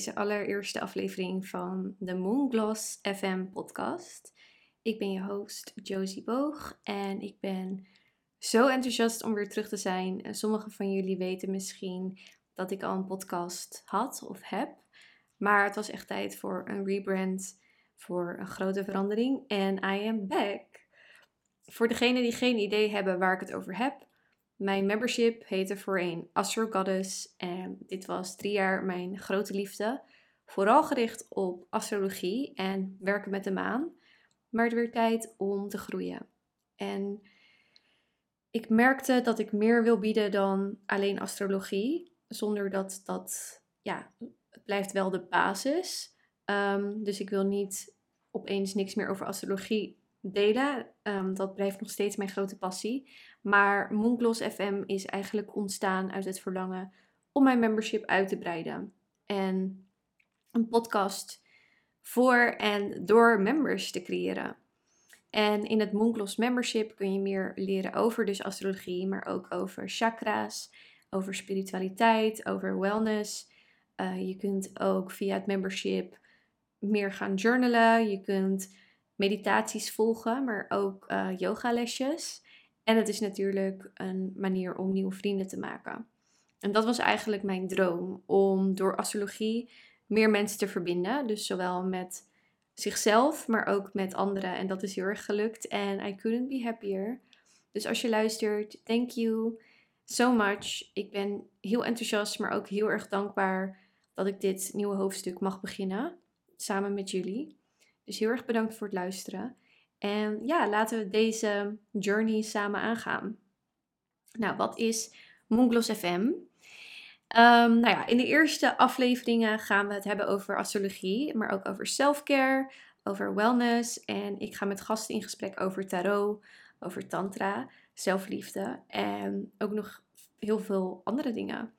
deze allereerste aflevering van de Moongloss FM podcast. Ik ben je host Josie Boog en ik ben zo enthousiast om weer terug te zijn. En sommigen van jullie weten misschien dat ik al een podcast had of heb, maar het was echt tijd voor een rebrand, voor een grote verandering en I am back. Voor degenen die geen idee hebben waar ik het over heb, mijn membership heette voorheen Astro Goddess en dit was drie jaar mijn grote liefde. Vooral gericht op astrologie en werken met de maan. Maar het werd tijd om te groeien. En ik merkte dat ik meer wil bieden dan alleen astrologie. Zonder dat dat, ja, het blijft wel de basis. Um, dus ik wil niet opeens niks meer over astrologie delen. Um, dat blijft nog steeds mijn grote passie. Maar Mooncloss FM is eigenlijk ontstaan uit het verlangen om mijn membership uit te breiden. En een podcast voor en door members te creëren. En in het Mooncloss membership kun je meer leren over dus astrologie, maar ook over chakra's, over spiritualiteit, over wellness. Uh, je kunt ook via het membership meer gaan journalen. Je kunt meditaties volgen, maar ook uh, yogalesjes. En het is natuurlijk een manier om nieuwe vrienden te maken. En dat was eigenlijk mijn droom, om door astrologie meer mensen te verbinden. Dus zowel met zichzelf, maar ook met anderen. En dat is heel erg gelukt. En I couldn't be happier. Dus als je luistert, thank you so much. Ik ben heel enthousiast, maar ook heel erg dankbaar dat ik dit nieuwe hoofdstuk mag beginnen. Samen met jullie. Dus heel erg bedankt voor het luisteren. En ja, laten we deze journey samen aangaan. Nou, wat is Moongloss FM? Ehm, nou ja, in de eerste afleveringen gaan we het hebben over astrologie, maar ook over self-care, over wellness. En ik ga met gasten in gesprek over tarot, over tantra, zelfliefde en ook nog heel veel andere dingen.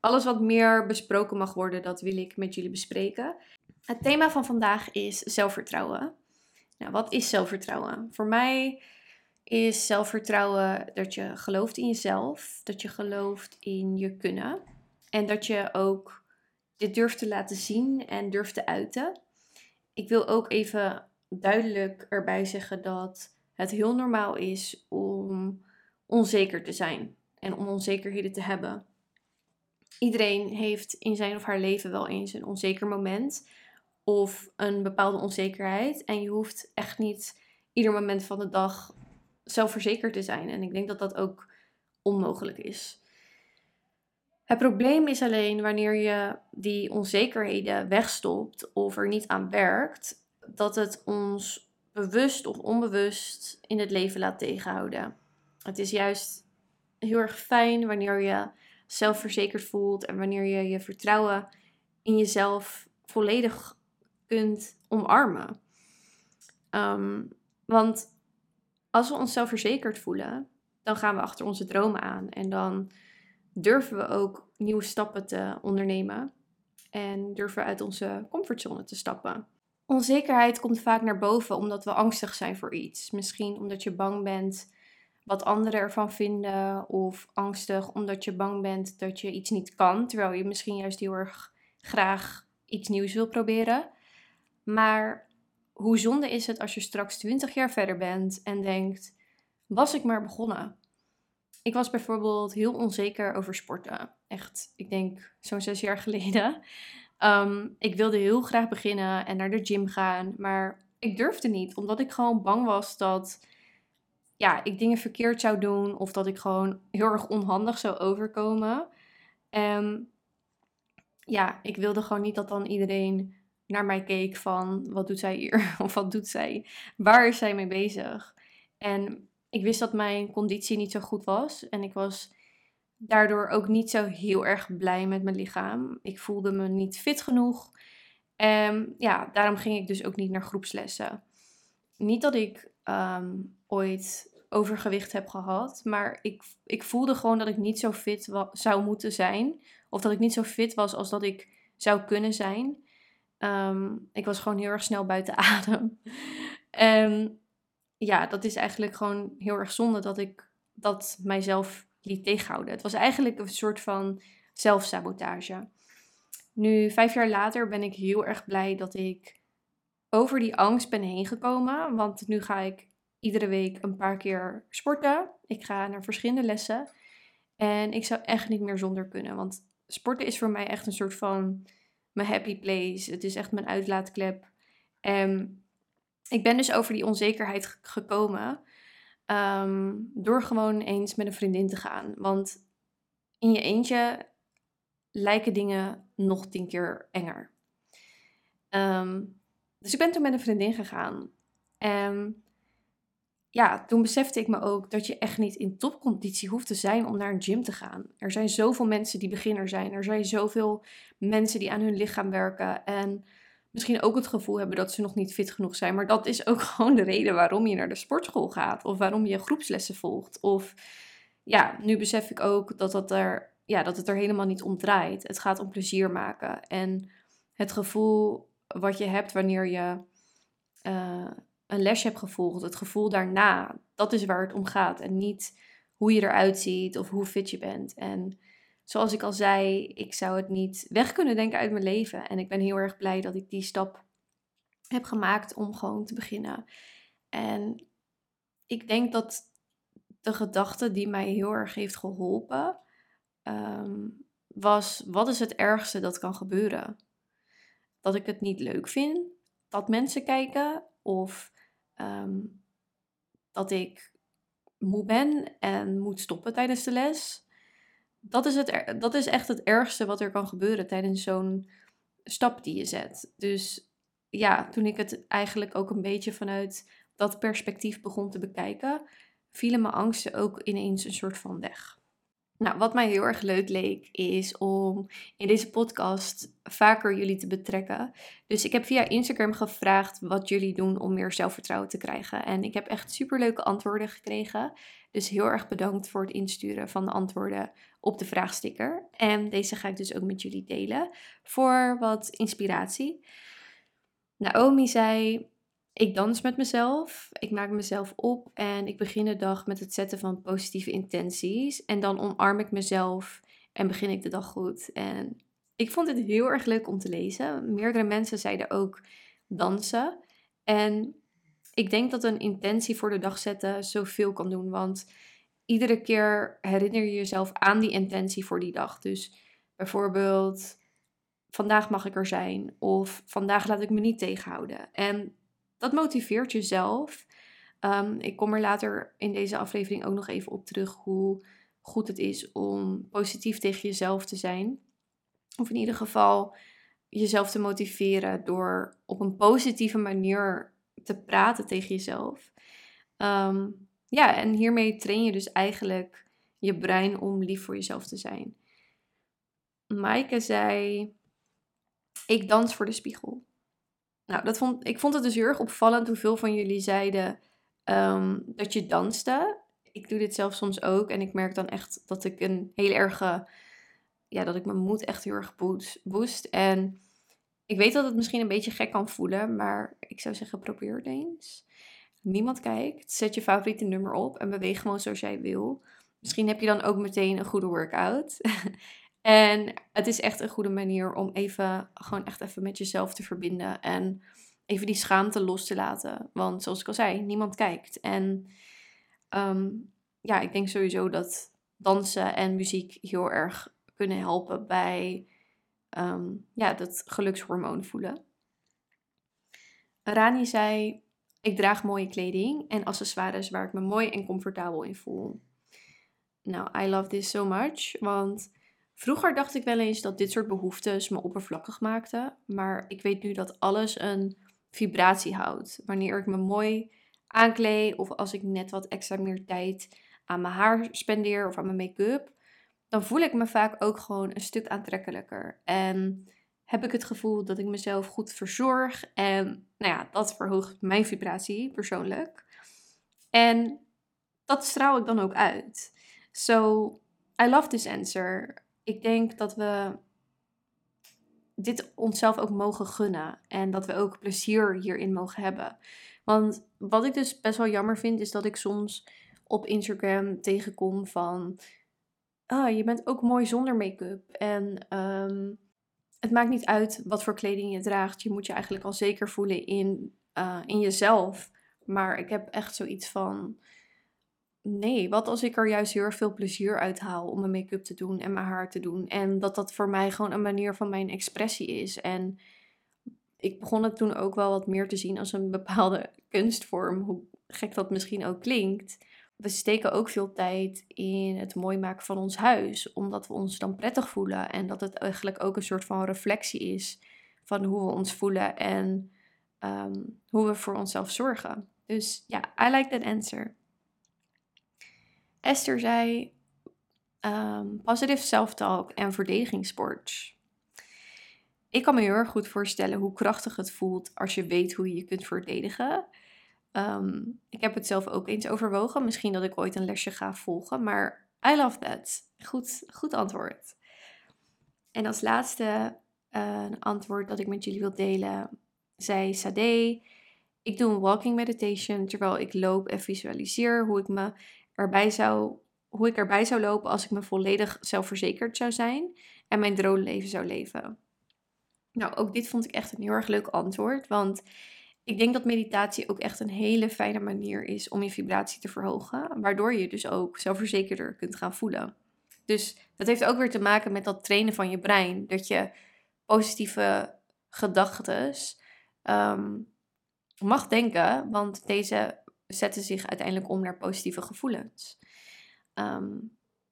Alles wat meer besproken mag worden, dat wil ik met jullie bespreken. Het thema van vandaag is zelfvertrouwen. Nou, wat is zelfvertrouwen? Voor mij is zelfvertrouwen dat je gelooft in jezelf, dat je gelooft in je kunnen en dat je ook dit durft te laten zien en durft te uiten. Ik wil ook even duidelijk erbij zeggen dat het heel normaal is om onzeker te zijn en om onzekerheden te hebben. Iedereen heeft in zijn of haar leven wel eens een onzeker moment of een bepaalde onzekerheid. En je hoeft echt niet ieder moment van de dag zelfverzekerd te zijn. En ik denk dat dat ook onmogelijk is. Het probleem is alleen wanneer je die onzekerheden wegstopt of er niet aan werkt, dat het ons bewust of onbewust in het leven laat tegenhouden. Het is juist heel erg fijn wanneer je zelfverzekerd voelt en wanneer je je vertrouwen in jezelf volledig kunt omarmen. Ehm, want als we ons zelfverzekerd voelen, dan gaan we achter onze dromen aan. En dan durven we ook nieuwe stappen te ondernemen. En durven we uit onze comfortzone te stappen. Onzekerheid komt vaak naar boven omdat we angstig zijn voor iets. Misschien omdat je bang bent wat anderen ervan vinden. Of angstig omdat je bang bent dat je iets niet kan. Terwijl je misschien juist heel erg graag iets nieuws wil proberen. Maar hoe zonde is het als je straks 20 jaar verder bent en denkt: was ik maar begonnen? Ik was bijvoorbeeld heel onzeker over sporten. Echt, ik denk zo'n zes jaar geleden. Ehm, ik wilde heel graag beginnen en naar de gym gaan, maar ik durfde niet, omdat ik gewoon bang was dat ja, ik dingen verkeerd zou doen of dat ik gewoon heel erg onhandig zou overkomen. En ja, ik wilde gewoon niet dat dan iedereen naar mij keek van wat doet zij hier of wat doet zij, waar is zij mee bezig. En ik wist dat mijn conditie niet zo goed was en ik was daardoor ook niet zo heel erg blij met mijn lichaam. Ik voelde me niet fit genoeg. En ja, daarom ging ik dus ook niet naar groepslessen. Niet dat ik ehm, ooit overgewicht heb gehad, maar ik, ik voelde gewoon dat ik niet zo fit zou moeten zijn. Of dat ik niet zo fit was als dat ik zou kunnen zijn. Ehm, ik was gewoon heel erg snel buiten adem. En ja, dat is eigenlijk gewoon heel erg zonde dat ik dat mijzelf liet tegenhouden. Het was eigenlijk een soort van zelfsabotage. Nu, vijf jaar later, ben ik heel erg blij dat ik over die angst ben heen gekomen. Want nu ga ik iedere week een paar keer sporten. Ik ga naar verschillende lessen. En ik zou echt niet meer zonder kunnen. Want sporten is voor mij echt een soort van mijn happy place. Het is echt mijn uitlaatklep. En ik ben dus over die onzekerheid gekomen. Ehm, door gewoon eens met een vriendin te gaan. Want in je eentje lijken dingen nog tien keer enger. Ehm, dus ik ben toen met een vriendin gegaan. En ja, toen besefte ik me ook dat je echt niet in topconditie hoeft te zijn om naar een gym te gaan. Er zijn zoveel mensen die beginner zijn. Er zijn zoveel mensen die aan hun lichaam werken. En misschien ook het gevoel hebben dat ze nog niet fit genoeg zijn. Maar dat is ook gewoon de reden waarom je naar de sportschool gaat. Of waarom je groepslessen volgt. Of ja, nu besef ik ook dat, dat, er, ja, dat het er helemaal niet om draait. Het gaat om plezier maken. En het gevoel wat je hebt wanneer je uh, een lesje hebt gevolgd. Het gevoel daarna. Dat is waar het om gaat. En niet hoe je eruit ziet of hoe fit je bent. En zoals ik al zei, ik zou het niet weg kunnen denken uit mijn leven. En ik ben heel erg blij dat ik die stap heb gemaakt om gewoon te beginnen. En ik denk dat de gedachte die mij heel erg heeft geholpen, ehm, was: wat is het ergste dat kan gebeuren? Dat ik het niet leuk vind, dat mensen kijken, of ehm, dat ik moe ben en moet stoppen tijdens de les dat is, het, dat is echt het ergste wat er kan gebeuren tijdens zo'n stap die je zet. Dus ja, toen ik het eigenlijk ook een beetje vanuit dat perspectief begon te bekijken, vielen mijn angsten ook ineens een soort van weg. Nou, wat mij heel erg leuk leek, is om in deze podcast vaker jullie te betrekken. Dus ik heb via Instagram gevraagd wat jullie doen om meer zelfvertrouwen te krijgen. En ik heb echt superleuke antwoorden gekregen. Dus heel erg bedankt voor het insturen van de antwoorden op de vraagsticker. En deze ga ik dus ook met jullie delen voor wat inspiratie. Naomi zei: Ik dans met mezelf, ik maak mezelf op en ik begin de dag met het zetten van positieve intenties. En dan omarm ik mezelf en begin ik de dag goed. En ik vond het heel erg leuk om te lezen. Meerdere mensen zeiden ook dansen. En ik denk dat een intentie voor de dag zetten zoveel kan doen. Want iedere keer herinner je jezelf aan die intentie voor die dag. Dus bijvoorbeeld, vandaag mag ik er zijn. Of vandaag laat ik me niet tegenhouden. En dat motiveert jezelf. Um, ik kom er later in deze aflevering ook nog even op terug hoe goed het is om positief tegen jezelf te zijn. Of in ieder geval jezelf te motiveren door op een positieve manier te praten tegen jezelf. Ehm, ja, en hiermee train je dus eigenlijk je brein om lief voor jezelf te zijn. Maaike zei: Ik dans voor de spiegel. Nou, dat vond, ik vond het dus heel erg opvallend hoeveel van jullie zeiden ehm, dat je danste. Ik doe dit zelf soms ook en ik merk dan echt dat ik een heel erge, ja, dat ik mijn moed echt heel erg boost. En ik weet dat het misschien een beetje gek kan voelen, maar ik zou zeggen, probeer het eens. Niemand kijkt. Zet je favoriete nummer op en beweeg gewoon zoals jij wil. Misschien heb je dan ook meteen een goede workout. en het is echt een goede manier om even, gewoon echt even met jezelf te verbinden. En even die schaamte los te laten. Want zoals ik al zei, niemand kijkt. En ehm, ja, ik denk sowieso dat dansen en muziek heel erg kunnen helpen bij um, ja, dat gelukshormoon voelen. Rani zei: Ik draag mooie kleding en accessoires waar ik me mooi en comfortabel in voel. Nou, I love this so much. Want vroeger dacht ik wel eens dat dit soort behoeftes me oppervlakkig maakten. Maar ik weet nu dat alles een vibratie houdt. Wanneer ik me mooi aankleed of als ik net wat extra meer tijd aan mijn haar spendeer of aan mijn make-up, dan voel ik me vaak ook gewoon een stuk aantrekkelijker. En heb ik het gevoel dat ik mezelf goed verzorg. En nou ja, dat verhoogt mijn vibratie persoonlijk. En dat straal ik dan ook uit. So, I love this answer. Ik denk dat we dit onszelf ook mogen gunnen. En dat we ook plezier hierin mogen hebben. Want wat ik dus best wel jammer vind, is dat ik soms op Instagram tegenkom van ah, je bent ook mooi zonder make-up. En um, het maakt niet uit wat voor kleding je draagt. Je moet je eigenlijk al zeker voelen in, uh, in jezelf. Maar ik heb echt zoiets van. Nee, wat als ik er juist heel erg veel plezier uit haal om mijn make-up te doen en mijn haar te doen. En dat dat voor mij gewoon een manier van mijn expressie is. En ik begon het toen ook wel wat meer te zien als een bepaalde kunstvorm. Hoe gek dat misschien ook klinkt we steken ook veel tijd in het mooi maken van ons huis, omdat we ons dan prettig voelen en dat het eigenlijk ook een soort van reflectie is van hoe we ons voelen en ehm, hoe we voor onszelf zorgen. Dus ja, I like that answer. Esther zei um, positive self-talk en verdedigingssport. Ik kan me heel erg goed voorstellen hoe krachtig het voelt als je weet hoe je je kunt verdedigen. Ehm, ik heb het zelf ook eens overwogen. Misschien dat ik ooit een lesje ga volgen. Maar I love that. Goed, goed antwoord. En als laatste een antwoord dat ik met jullie wil delen, zei Sade. Ik doe een walking meditation terwijl ik loop en visualiseer hoe ik me erbij zou, hoe ik erbij zou lopen als ik me volledig zelfverzekerd zou zijn en mijn droomleven zou leven. Nou, ook dit vond ik echt een heel erg leuk antwoord, want ik denk dat meditatie ook echt een hele fijne manier is om je vibratie te verhogen, waardoor je dus ook zelfverzekerder kunt gaan voelen. Dus dat heeft ook weer te maken met dat trainen van je brein, dat je positieve gedachten ehm, mag denken, want deze zetten zich uiteindelijk om naar positieve gevoelens. Ehm,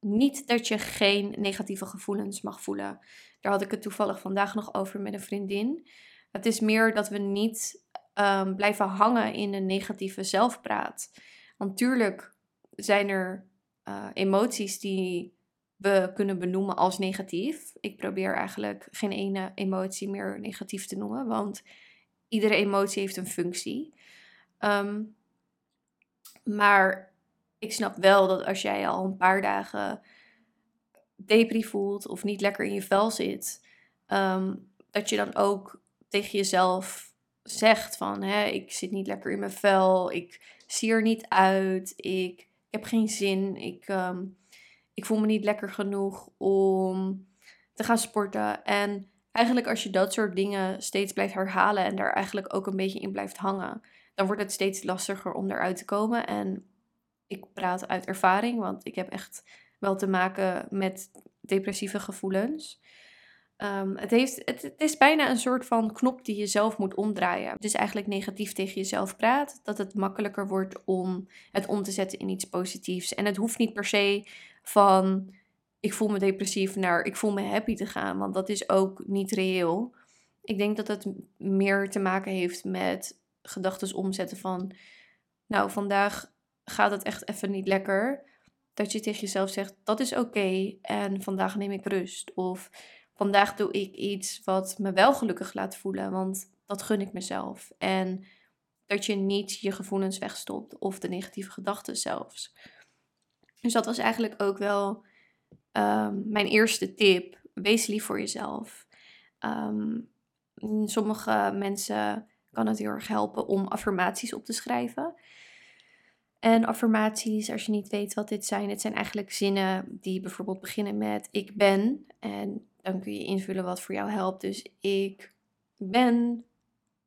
niet dat je geen negatieve gevoelens mag voelen. Daar had ik het toevallig vandaag nog over met een vriendin. Het is meer dat we niet um, blijven hangen in een negatieve zelfpraat. Want tuurlijk zijn er uh, emoties die we kunnen benoemen als negatief. Ik probeer eigenlijk geen ene emotie meer negatief te noemen, want iedere emotie heeft een functie. Um, maar ik snap wel dat als jij al een paar dagen depri voelt of niet lekker in je vel zit, um, dat je dan ook tegen jezelf zegt van hè, ik zit niet lekker in mijn vel, ik zie er niet uit, ik, ik heb geen zin, ik, ehm, ik voel me niet lekker genoeg om te gaan sporten. En eigenlijk als je dat soort dingen steeds blijft herhalen en daar eigenlijk ook een beetje in blijft hangen, dan wordt het steeds lastiger om eruit te komen. En ik praat uit ervaring, want ik heb echt wel te maken met depressieve gevoelens. Um, het, heeft, het, is bijna een soort van knop die je zelf moet omdraaien. Dus eigenlijk negatief tegen jezelf praat, dat het makkelijker wordt om het om te zetten in iets positiefs. En het hoeft niet per se van ik voel me depressief naar ik voel me happy te gaan, want dat is ook niet reëel. Ik denk dat het meer te maken heeft met gedachten omzetten van, nou vandaag gaat het echt even niet lekker. Dat je tegen jezelf zegt, dat is oké en vandaag neem ik rust. Of vandaag doe ik iets wat me wel gelukkig laat voelen, want dat gun ik mezelf. En dat je niet je gevoelens wegstopt of de negatieve gedachten zelfs. Dus dat was eigenlijk ook wel ehm, mijn eerste tip. Wees lief voor jezelf. Ehm, sommige mensen kan het heel erg helpen om affirmaties op te schrijven. En affirmaties, als je niet weet wat dit zijn, het zijn eigenlijk zinnen die bijvoorbeeld beginnen met ik ben. En dan kun je invullen wat voor jou helpt. Dus ik ben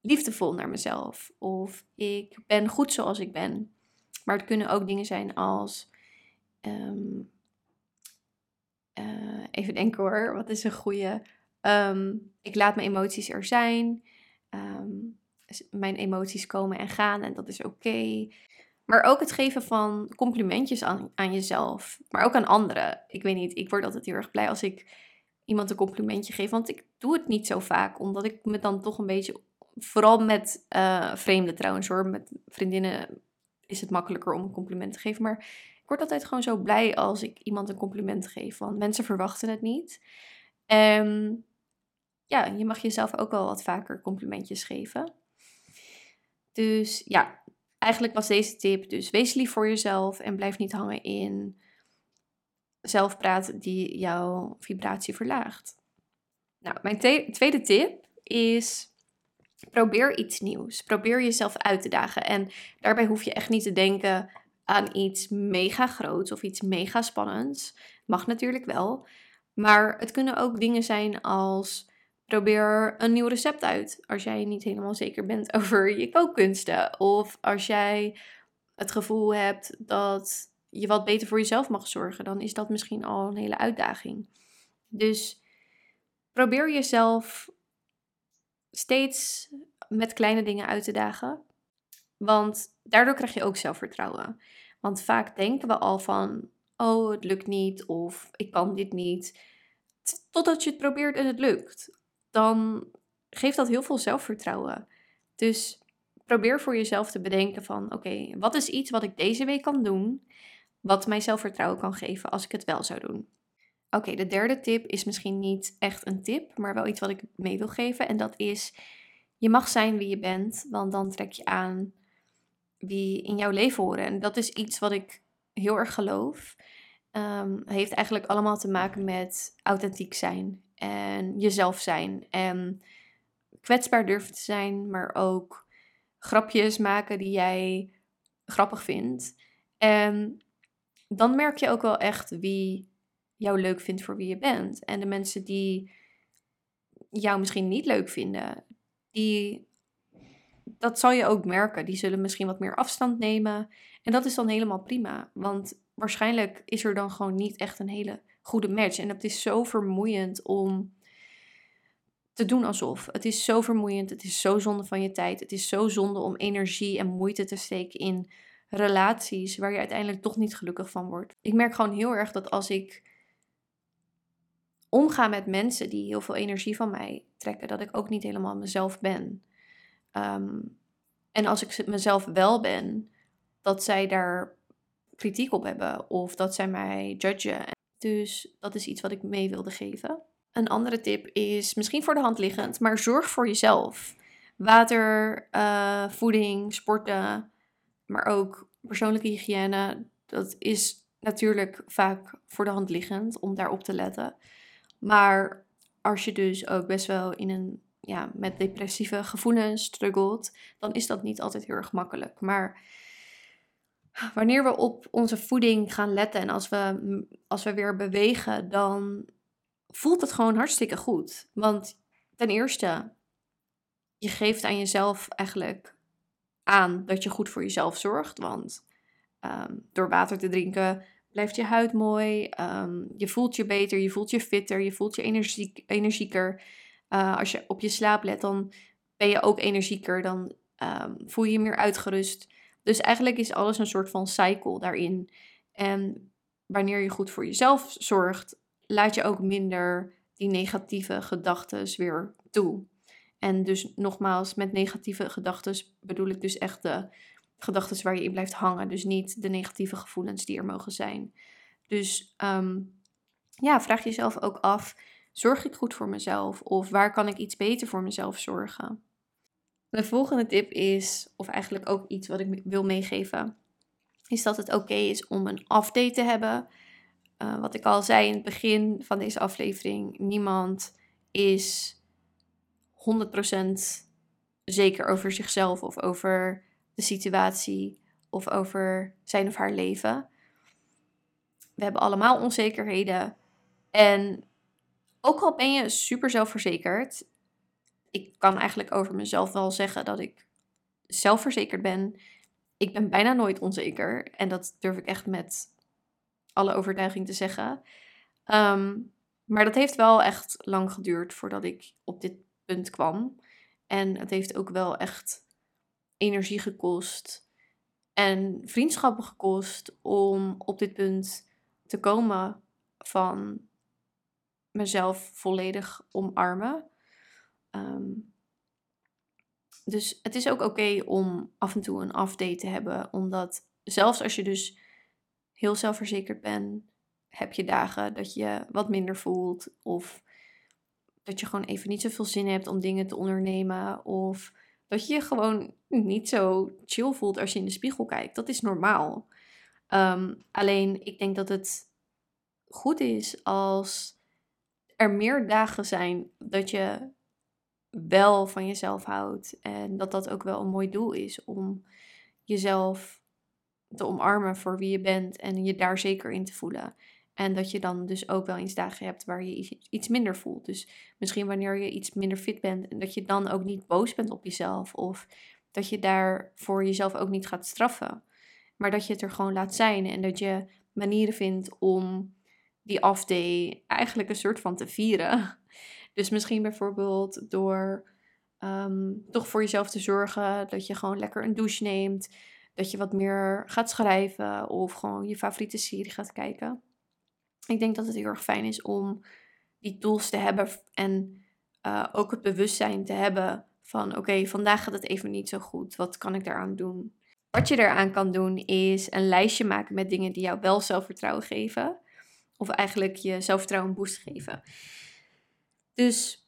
liefdevol naar mezelf. Of ik ben goed zoals ik ben. Maar het kunnen ook dingen zijn als. Ehm, eh, even denken hoor, wat is een goede. Ehm, ik laat mijn emoties er zijn. Ehm, mijn emoties komen en gaan en dat is oké. Maar ook het geven van complimentjes aan, aan jezelf. Maar ook aan anderen. Ik weet niet, ik word altijd heel erg blij als ik iemand een complimentje geef. Want ik doe het niet zo vaak, omdat ik me dan toch een beetje. Vooral met uh, vreemden trouwens hoor. Met vriendinnen is het makkelijker om een compliment te geven. Maar ik word altijd gewoon zo blij als ik iemand een compliment geef. Want mensen verwachten het niet. En ja, je mag jezelf ook wel wat vaker complimentjes geven. Dus ja, eigenlijk was deze tip dus wees lief voor jezelf en blijf niet hangen in zelfpraat die jouw vibratie verlaagt. Nou, mijn tweede tip is probeer iets nieuws. Probeer jezelf uit te dagen. En daarbij hoef je echt niet te denken aan iets mega groots of iets mega spannends. Mag natuurlijk wel. Maar het kunnen ook dingen zijn als probeer een nieuw recept uit als jij niet helemaal zeker bent over je kookkunsten. Of als jij het gevoel hebt dat je wat beter voor jezelf mag zorgen, dan is dat misschien al een hele uitdaging. Dus probeer jezelf steeds met kleine dingen uit te dagen. Want daardoor krijg je ook zelfvertrouwen. Want vaak denken we al van, oh, het lukt niet of ik kan dit niet. Totdat je het probeert en het lukt. Dan geeft dat heel veel zelfvertrouwen. Dus probeer voor jezelf te bedenken van, oké, wat is iets wat ik deze week kan doen, wat mij zelfvertrouwen kan geven als ik het wel zou doen. Oké, de derde tip is misschien niet echt een tip, maar wel iets wat ik mee wil geven. En dat is, je mag zijn wie je bent, want dan trek je aan wie in jouw leven horen. En dat is iets wat ik heel erg geloof. Um, heeft eigenlijk allemaal te maken met authentiek zijn en jezelf zijn. En kwetsbaar durven te zijn, maar ook grapjes maken die jij grappig vindt. En dan merk je ook wel echt wie jou leuk vindt voor wie je bent. En de mensen die jou misschien niet leuk vinden, die, dat zal je ook merken. Die zullen misschien wat meer afstand nemen. En dat is dan helemaal prima. Want waarschijnlijk is er dan gewoon niet echt een hele goede match. En het is zo vermoeiend om te doen alsof. Het is zo vermoeiend. Het is zo zonde van je tijd. Het is zo zonde om energie en moeite te steken in relaties waar je uiteindelijk toch niet gelukkig van wordt. Ik merk gewoon heel erg dat als ik omga met mensen die heel veel energie van mij trekken, dat ik ook niet helemaal mezelf ben. Ehm, en als ik mezelf wel ben, dat zij daar kritiek op hebben of dat zij mij judgen. Dus dat is iets wat ik mee wilde geven. Een andere tip is misschien voor de hand liggend, maar zorg voor jezelf. Water, uh, voeding, sporten, maar ook persoonlijke hygiëne. Dat is natuurlijk vaak voor de hand liggend om daarop te letten. Maar als je dus ook best wel in een, ja, met depressieve gevoelens struggelt, dan is dat niet altijd heel erg makkelijk. Maar wanneer we op onze voeding gaan letten en als we, als we weer bewegen, dan voelt het gewoon hartstikke goed. Want ten eerste, je geeft aan jezelf eigenlijk aan dat je goed voor jezelf zorgt. Want ehm, door water te drinken blijft je huid mooi. Ehm, je voelt je beter, je voelt je fitter, je voelt je energiek, energieker. Uh, als je op je slaap let, dan ben je ook energieker. Dan um, voel je je meer uitgerust. Dus eigenlijk is alles een soort van cycle daarin. En wanneer je goed voor jezelf zorgt, laat je ook minder die negatieve gedachten weer toe. En dus nogmaals, met negatieve gedachten bedoel ik dus echt de gedachten waar je in blijft hangen. Dus niet de negatieve gevoelens die er mogen zijn. Dus ehm, ja, vraag jezelf ook af: zorg ik goed voor mezelf? Of waar kan ik iets beter voor mezelf zorgen? De volgende tip is, of eigenlijk ook iets wat ik wil meegeven, is dat het oké is om een off-day te hebben. Uh, wat ik al zei in het begin van deze aflevering, niemand is 100% zeker over zichzelf of over de situatie of over zijn of haar leven. We hebben allemaal onzekerheden. En ook al ben je super zelfverzekerd, ik kan eigenlijk over mezelf wel zeggen dat ik zelfverzekerd ben. Ik ben bijna nooit onzeker. En dat durf ik echt met alle overtuiging te zeggen. Ehm, maar dat heeft wel echt lang geduurd voordat ik op dit punt kwam. En het heeft ook wel echt energie gekost en vriendschappen gekost om op dit punt te komen van mezelf volledig omarmen. Ehm, dus het is ook oké om af en toe een afdate te hebben, omdat zelfs als je dus heel zelfverzekerd bent, heb je dagen dat je wat minder voelt of dat je gewoon even niet zoveel zin hebt om dingen te ondernemen of dat je je gewoon niet zo chill voelt als je in de spiegel kijkt. Dat is normaal. Ehm, alleen ik denk dat het goed is als er meer dagen zijn dat je wel van jezelf houdt. En dat dat ook wel een mooi doel is om jezelf te omarmen voor wie je bent en je daar zeker in te voelen. En dat je dan dus ook wel eens dagen hebt waar je iets minder voelt. Dus misschien wanneer je iets minder fit bent en dat je dan ook niet boos bent op jezelf. Of dat je daar voor jezelf ook niet gaat straffen. Maar dat je het er gewoon laat zijn en dat je manieren vindt om die off-day eigenlijk een soort van te vieren. Dus misschien bijvoorbeeld door ehm, toch voor jezelf te zorgen dat je gewoon lekker een douche neemt. Dat je wat meer gaat schrijven of gewoon je favoriete serie gaat kijken. Ik denk dat het heel erg fijn is om die tools te hebben en uh, ook het bewustzijn te hebben van oké, vandaag gaat het even niet zo goed. Wat kan ik daaraan doen? Wat je eraan kan doen is een lijstje maken met dingen die jou wel zelfvertrouwen geven. Of eigenlijk je zelfvertrouwen een boost geven. Dus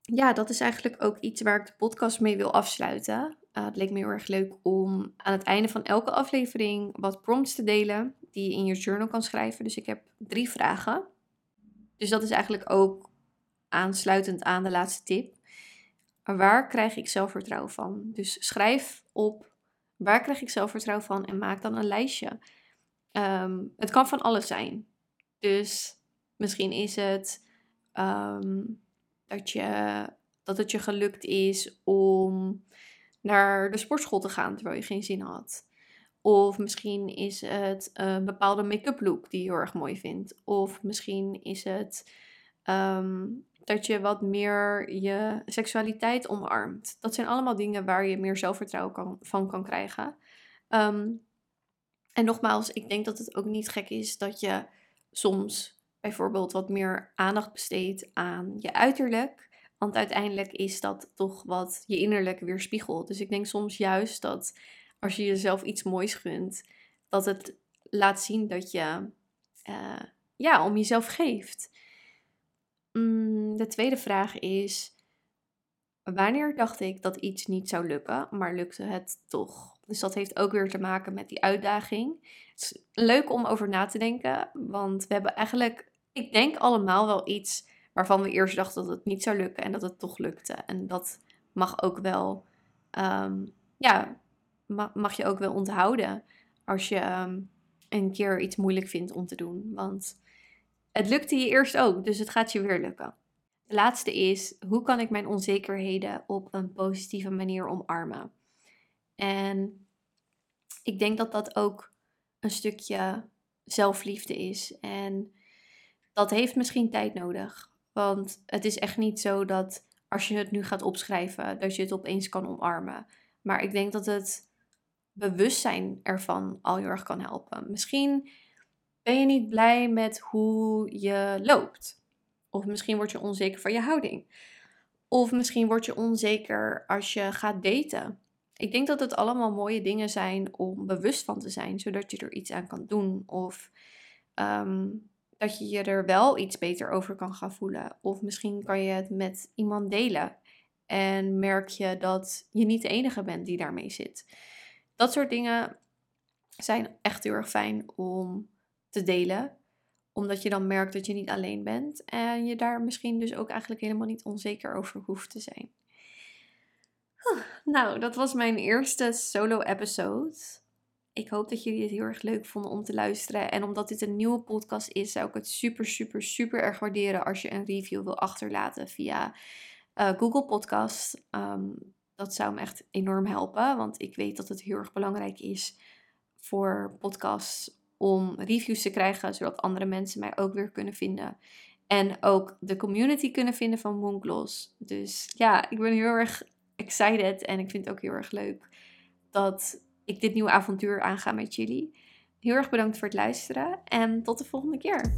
ja, dat is eigenlijk ook iets waar ik de podcast mee wil afsluiten. Uh, het leek me heel erg leuk om aan het einde van elke aflevering wat prompts te delen die je in je journal kan schrijven. Dus ik heb drie vragen. Dus dat is eigenlijk ook aansluitend aan de laatste tip. Waar krijg ik zelfvertrouwen van? Dus schrijf op waar krijg ik zelfvertrouwen van en maak dan een lijstje. Ehm, het kan van alles zijn. Dus misschien is het ehm, dat, je, dat het je gelukt is om naar de sportschool te gaan terwijl je geen zin had. Of misschien is het een bepaalde make-up look die je heel erg mooi vindt. Of misschien is het ehm, dat je wat meer je seksualiteit omarmt. Dat zijn allemaal dingen waar je meer zelfvertrouwen van kan krijgen. Ehm, en nogmaals, ik denk dat het ook niet gek is dat je soms bijvoorbeeld wat meer aandacht besteedt aan je uiterlijk. Want uiteindelijk is dat toch wat je innerlijk weerspiegelt. Dus ik denk soms juist dat als je jezelf iets moois gunt, dat het laat zien dat je uh, ja, om jezelf geeft. Mm, de tweede vraag is: wanneer dacht ik dat iets niet zou lukken, maar lukte het toch? Dus dat heeft ook weer te maken met die uitdaging. Het is leuk om over na te denken, want we hebben eigenlijk, ik denk allemaal wel iets waarvan we eerst dachten dat het niet zou lukken en dat het toch lukte. En dat mag ook wel, ehm, ja, mag je ook wel onthouden als je ehm, een keer iets moeilijk vindt om te doen. Want het lukte je eerst ook, dus het gaat je weer lukken. De laatste is, hoe kan ik mijn onzekerheden op een positieve manier omarmen? En ik denk dat dat ook een stukje zelfliefde is. En dat heeft misschien tijd nodig. Want het is echt niet zo dat als je het nu gaat opschrijven, dat je het opeens kan omarmen. Maar ik denk dat het bewustzijn ervan al heel erg kan helpen. Misschien ben je niet blij met hoe je loopt. Of misschien word je onzeker van je houding. Of misschien word je onzeker als je gaat daten. Ik denk dat het allemaal mooie dingen zijn om bewust van te zijn, zodat je er iets aan kan doen. Of ehm, dat je je er wel iets beter over kan gaan voelen. Of misschien kan je het met iemand delen. En merk je dat je niet de enige bent die daarmee zit. Dat soort dingen zijn echt heel erg fijn om te delen. Omdat je dan merkt dat je niet alleen bent. En je daar misschien dus ook eigenlijk helemaal niet onzeker over hoeft te zijn. Nou, dat was mijn eerste solo-episode. Ik hoop dat jullie het heel erg leuk vonden om te luisteren. En omdat dit een nieuwe podcast is, zou ik het super, super, super erg waarderen als je een review wil achterlaten via uh, Google Podcast. Ehm, dat zou me echt enorm helpen, want ik weet dat het heel erg belangrijk is voor podcasts om reviews te krijgen, zodat andere mensen mij ook weer kunnen vinden. En ook de community kunnen vinden van Mooncloss. Dus ja, ik ben heel erg excited en ik vind het ook heel erg leuk dat ik dit nieuwe avontuur aanga met jullie. Heel erg bedankt voor het luisteren en tot de volgende keer.